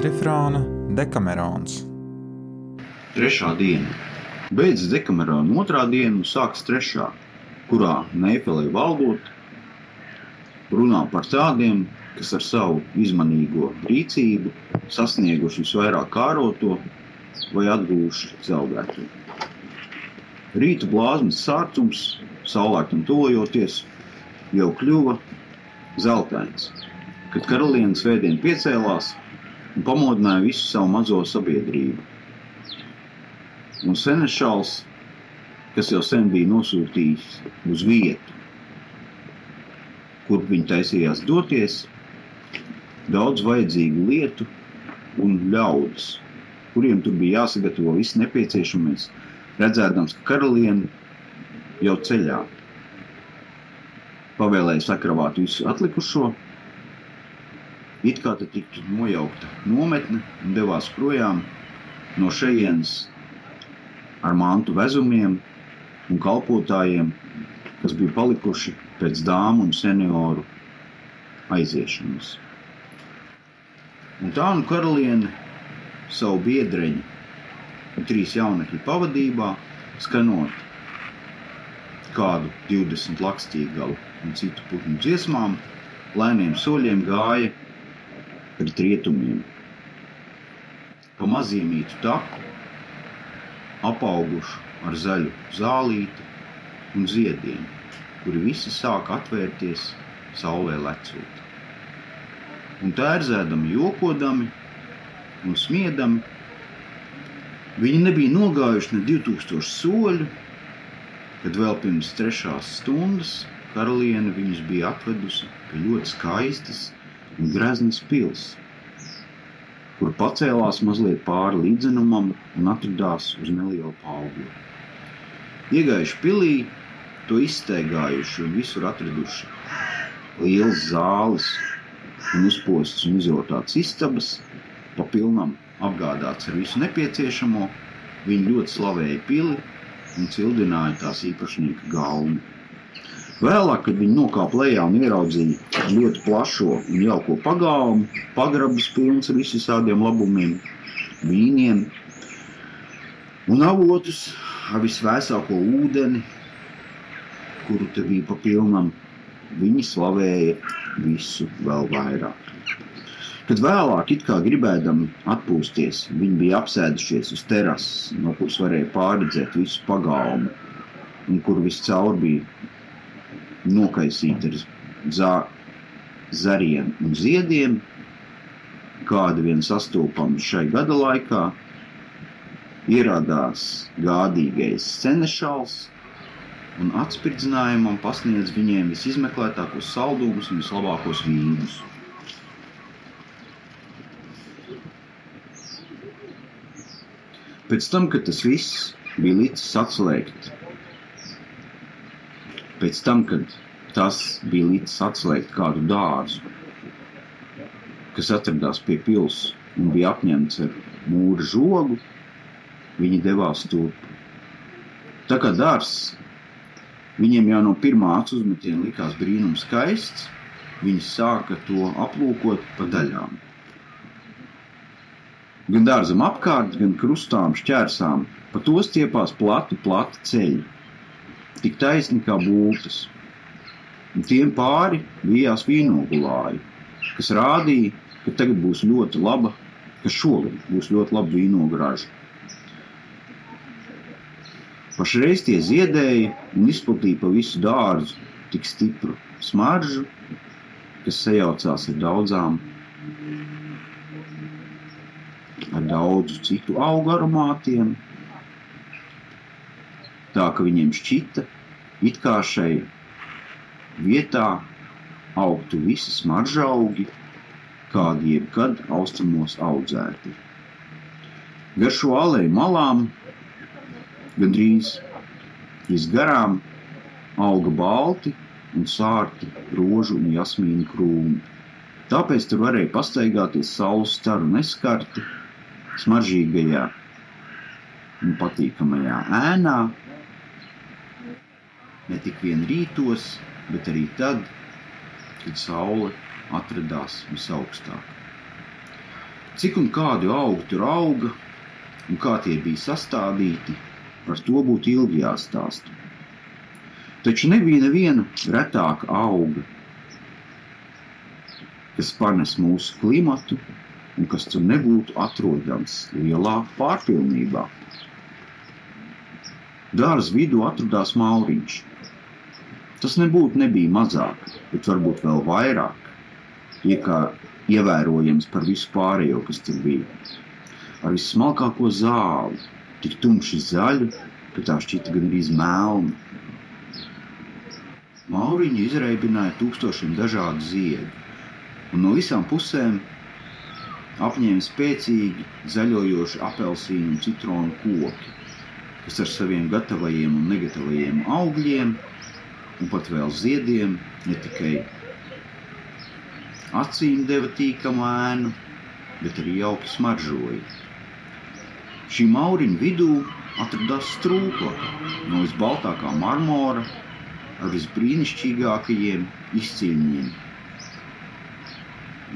kvadrifrāna Dekamerons. Trešā diena. Beidzas dekamerona otrā diena un sākas trešā, kurā Neifelē valdot runā par tādiem, kas ar savu izmanīgo rīcību sasnieguši visvairāk kāroto vai atgūši zaudēto. Rīta blāzmas sārtums, saulēktam tuvojoties, jau kļuva zeltains, kad karaliene svētdien piecēlās un pamodināja visu savu mazo sabiedrību. Un senešāls, kas jau sen bija nosūtījis uz vietu, kur viņi taisījās doties, daudz vajadzīgu lietu un ļaudis, kuriem tur bija jāsagatavo viss nepieciešamais, redzēdams, ka karaliene jau ceļā. Pavēlēja sakravāt visu atlikušo, it kā te tiktu nojaukta nometne un devās projām no šejienes ar mantu vezumiem un kalpotājiem, kas bija palikuši pēc dāmu un senioru aiziešanas. Un tā nu karaliene savu biedreņu un trīs jaunekļu pavadībā skanot kādu 20 lakstīgalu un citu putnu dziesmām, lēniem soļiem gāja pret rietumiem. Pa maziemītu taku, apaugušu ar zaļu zālīti un ziediem, kuri visi sāk atvērties saulē lecot. Un tērzēdami, jokodami un smiedami, viņi nebija nogājuši ne 2000 soļu, kad vēl pirms trešās stundas karaliene viņus bija atvedusi pie ļoti skaistas un greznas pils, kur pacēlās mazliet pāri līdzenumam un atradās uz nelielu paugli. Iegājuši pilī, to izsteigājuši un visur atraduši lielas zāles un uzpostas un izrotātas istabas, pa pilnam apgādāts ar visu nepieciešamo, viņi ļoti slavēja pili un cildināja tās īpašnieka galvu. Vēlāk, kad viņi nokāpa lejā un ieraudzīja ļoti plašo un jauko pagalmu, pagrabus pilns ar visādiem labumiem, vīniem un avotus ar visvēsāko ūdeni, kuru te bija pa pilnam, viņi slavēja visu vēl vairāk. Kad vēlāk, it kā gribēdami atpūsties, viņi bija apsēdušies uz terases, no kuras varēja pārredzēt visu pagalmu, un kur viscaur bija nokaisīti ar zā, zariem un ziediem, kāda vien sastopama šai gada laikā, ierādās gādīgais senešals un atspridzinājumam pasniedz viņiem visizmeklētākos saldumus un vislabākos vīnus. Pēc tam, kad tas viss bija licis atslēgt Pēc tam, kad tas bija līdz atslēgt kādu dārzu, kas atradās pie pilsētas un bija apņemts ar mūra žogu, viņi devās turp. Tā kā dārzs viņiem jau no pirmā acu uzmetiena likās brīnums skaists, viņi sāka to aplūkot pa daļām. Gan dārzam apkārt, gan krustām, šķērsām, pa to stiepās plati, plati ceļi tik taisni kā būtas. Un tiem pāri bijās vīnogulāji, kas rādīja, ka tagad būs ļoti laba, ka šogad būs ļoti laba vīnogrāža. Pašreiz tie ziedēja un izplatīja pa visu dārzu tik stipru smaržu, kas sajaucās ar daudzām, ar daudzu citu augu aromātiem, tā ka viņiem šķita, it kā šai vietā augtu visi smaržaugi, kādi jebkad austrumos audzēti. Gar šo aleju malām, gandrīz visgarām, auga balti un sārti rožu un jasmīnu krūmi. Tāpēc tur varēja pastaigāties saules staru neskarti, smaržīgajā un patīkamajā ēnā, ne tik vien rītos, bet arī tad, kad saule atradās visaugstāk. Cik un kādu augu tur auga un kā tie bija sastādīti, par to būtu ilgi jāstāsta. Taču nebija neviena retāka auga, kas panes mūsu klimatu un kas tur nebūtu atrodams lielā pārpilnībā. Dārza vidū atradās mauriņš. Tas nebūtu nebija mazāk, bet varbūt vēl vairāk, iekā ievērojams par visu pārējo, kas tur bija. Ar vismalkāko zāli, tik tumši zaļu, ka tā šķita gan arī melna. Mauriņi izreibināja tūkstošiem dažādu ziedu, un no visām pusēm apņēma spēcīgi zaļojoši apelsīnu un citronu koki, kas ar saviem gatavajiem un negatavajiem augļiem un pat vēl ziediem ne tikai acīm deva tīkamu ēnu, bet arī jauki smaržoja. Šī mauriņa vidū atradās strūkla no visbaltākā marmora ar visbrīnišķīgākajiem izcīņiem.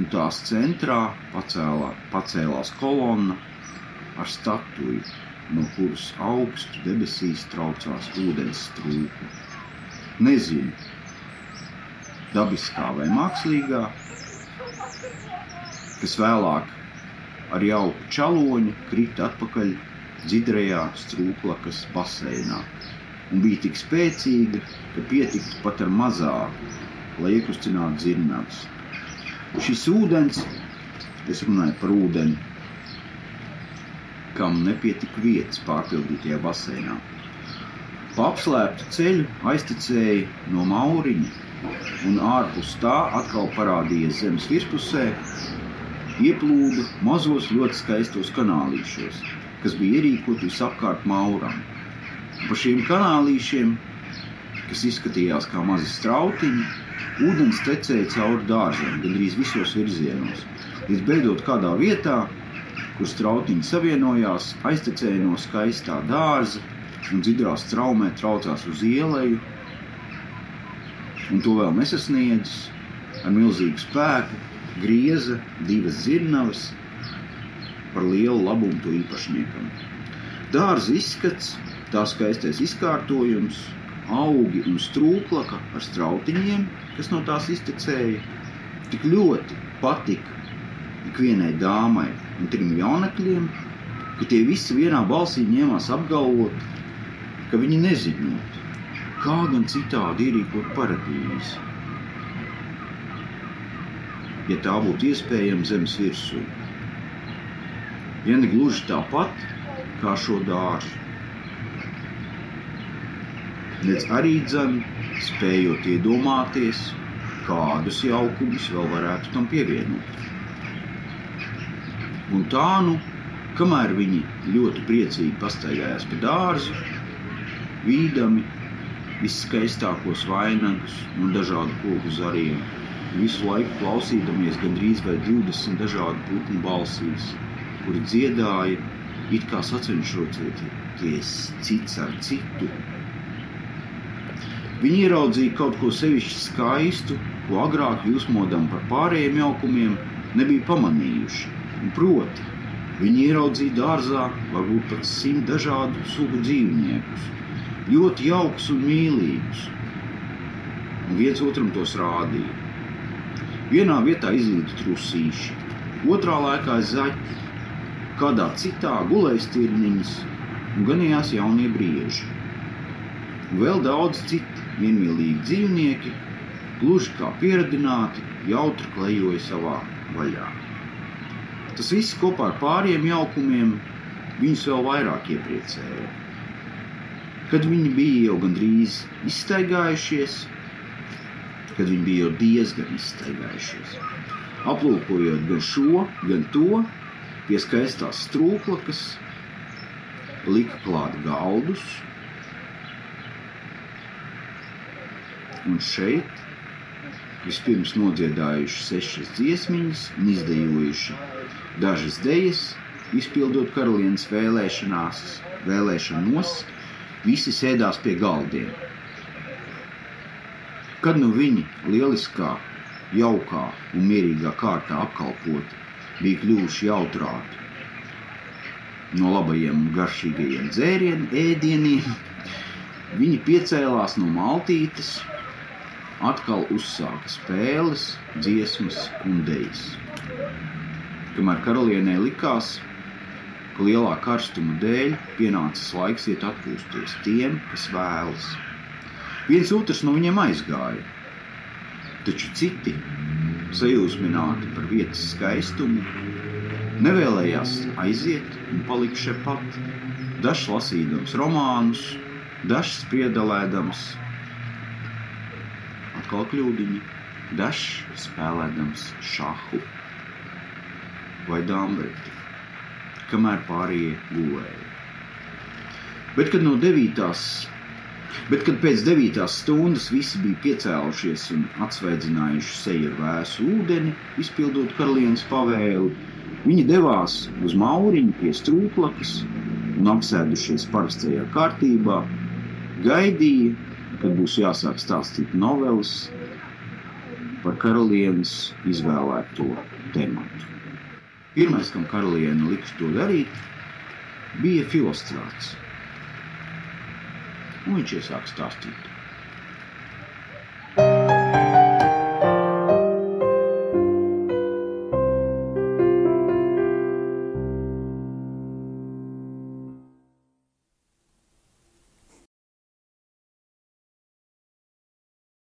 Un tās centrā pacēlā, pacēlās kolonna ar statuju, no kuras augstu debesīs traucās ūdens strūkla. Nezinu, dabiskā vai mākslīgā, kas vēlāk ar jauku čaloņu krita atpakaļ dzidrajā strūklakas baseinā un bija tik spēcīga, ka pietiktu pat ar mazāku, lai iekustinātu zirnavas. Šis ūdens, es runāju par ūdeni, kam nepietika vietas pārpildītajā baseinā. Pa apslēptu ceļu aiztecēja no mauriņa, un ārpus tā atkal parādījās zemes virspusē, ieplūda mazos ļoti skaistos kanālīšos, kas bija ierīkoti visapkārt mauram. Pa šiem kanālīšiem, kas izskatījās kā mazi strautiņi, ūdens tecēja cauri dārzam, gandrīz visos virzienos. Līdz beidzot kādā vietā, kur strautiņi savienojās, aiztecēja no skaistā dārza un dzidrā straumē traucās uz ieleju, un to vēl nesasniedzis, ar milzīgu spēku grieza divas zirnavas. Par lielu labumu to īpašniekam. Dārza izskats tā skaistais izkārtojums, augi un strūklaka ar strautiņiem, kas no tās iztecēja, tik ļoti patika ikvienai dāmai un trim jaunekļiem, ka tie visi vienā balsī ņēmās apgalvot, ka viņi nezinot, kā gan citādi ierīkot paradīzi, ja tā būtu iespējama zemes virsū. Ja ne gluži tāpat kā šo dārzu nedz arī dzem, spējot iedomāties, kādus jaukumus vēl varētu tam pievienot. Un tā nu, kamēr viņi ļoti priecīgi pastaigājās pa dārzu, vīdami viskaistākos vainagus un dažādu koku zariem, visu laiku klausīdamies gandrīz vai 20 dažādu putnu balsīs, kuri dziedāja, it kā sacenšoties cits ar citu, Viņi ieraudzīja kaut ko sevišķi skaistu, ko agrāk jūsmodam par pārējiem jaukumiem nebija pamanījuši. Un proti, viņi ieraudzīja dārzā varbūt pat simt dažādu sugu dzīvniekus, ļoti jaukus un mīlīgus, un viens otram tos rādīja. Vienā vietā izlīda trusīši, otrā laikā zaķi, kādā citā gulēja stirniņas un ganījās jaunie brieži. Un vēl daudz citu vienmīlīgi dzīvnieki, gluži kā pieradināti, jautri klejoja savā vaļā. Tas viss kopā ar pāriem jaukumiem viņus vēl vairāk iepriecēja. Kad viņi bija jau gandrīz izstaigājušies, kad viņi bija jau diezgan izstaigājušies, aplūkojot gan šo, gan to, pie skaistās strūklakas, lika klāt galdus, un šeit vispirms nodziedājuši sešas dziesmiņas un izdejojuši dažas dejas, izpildot karalienes vēlēšanās, vēlēšanos, visi sēdās pie galdiem. Kad nu viņi lieliskā, jaukā un mierīgā kārtā apkalpoti bija kļuvuši jautrāti. No labajiem garšīgajiem dzērienu ēdieniem viņi piecēlās no maltītes, atkal uzsāka spēles, dziesmas un dejas. Kamēr karalienē likās, ka lielā karstuma dēļ pienācis laiks iet atpūsties tiem, kas vēlas. Viens otrs no viņiem aizgāja, taču citi, sajūsmināti par vietas skaistumu, nevēlējās aiziet un palikt šeit pat. Dažs lasīdams romānus, dažs piedalēdams, atkal kļūdiņi, dažs spēlēdams šahu. Vai dāmbreti, kamēr pārējie gulēja. Bet, kad no devītās Bet, kad pēc devītās stundas visi bija piecēlušies un atsveidzinājuši seju ar vēsu ūdeni, izpildot karalienes pavēli, viņi devās uz mauriņu pie strūklakas un apsēdušies parastajā kārtībā, gaidīja, kad būs jāsāk stāstīt novelas par karalienes izvēlēto tematu. Pirmais, kam karaliene liks to darīt, bija filostrāts un viņš iesāk stāstīt.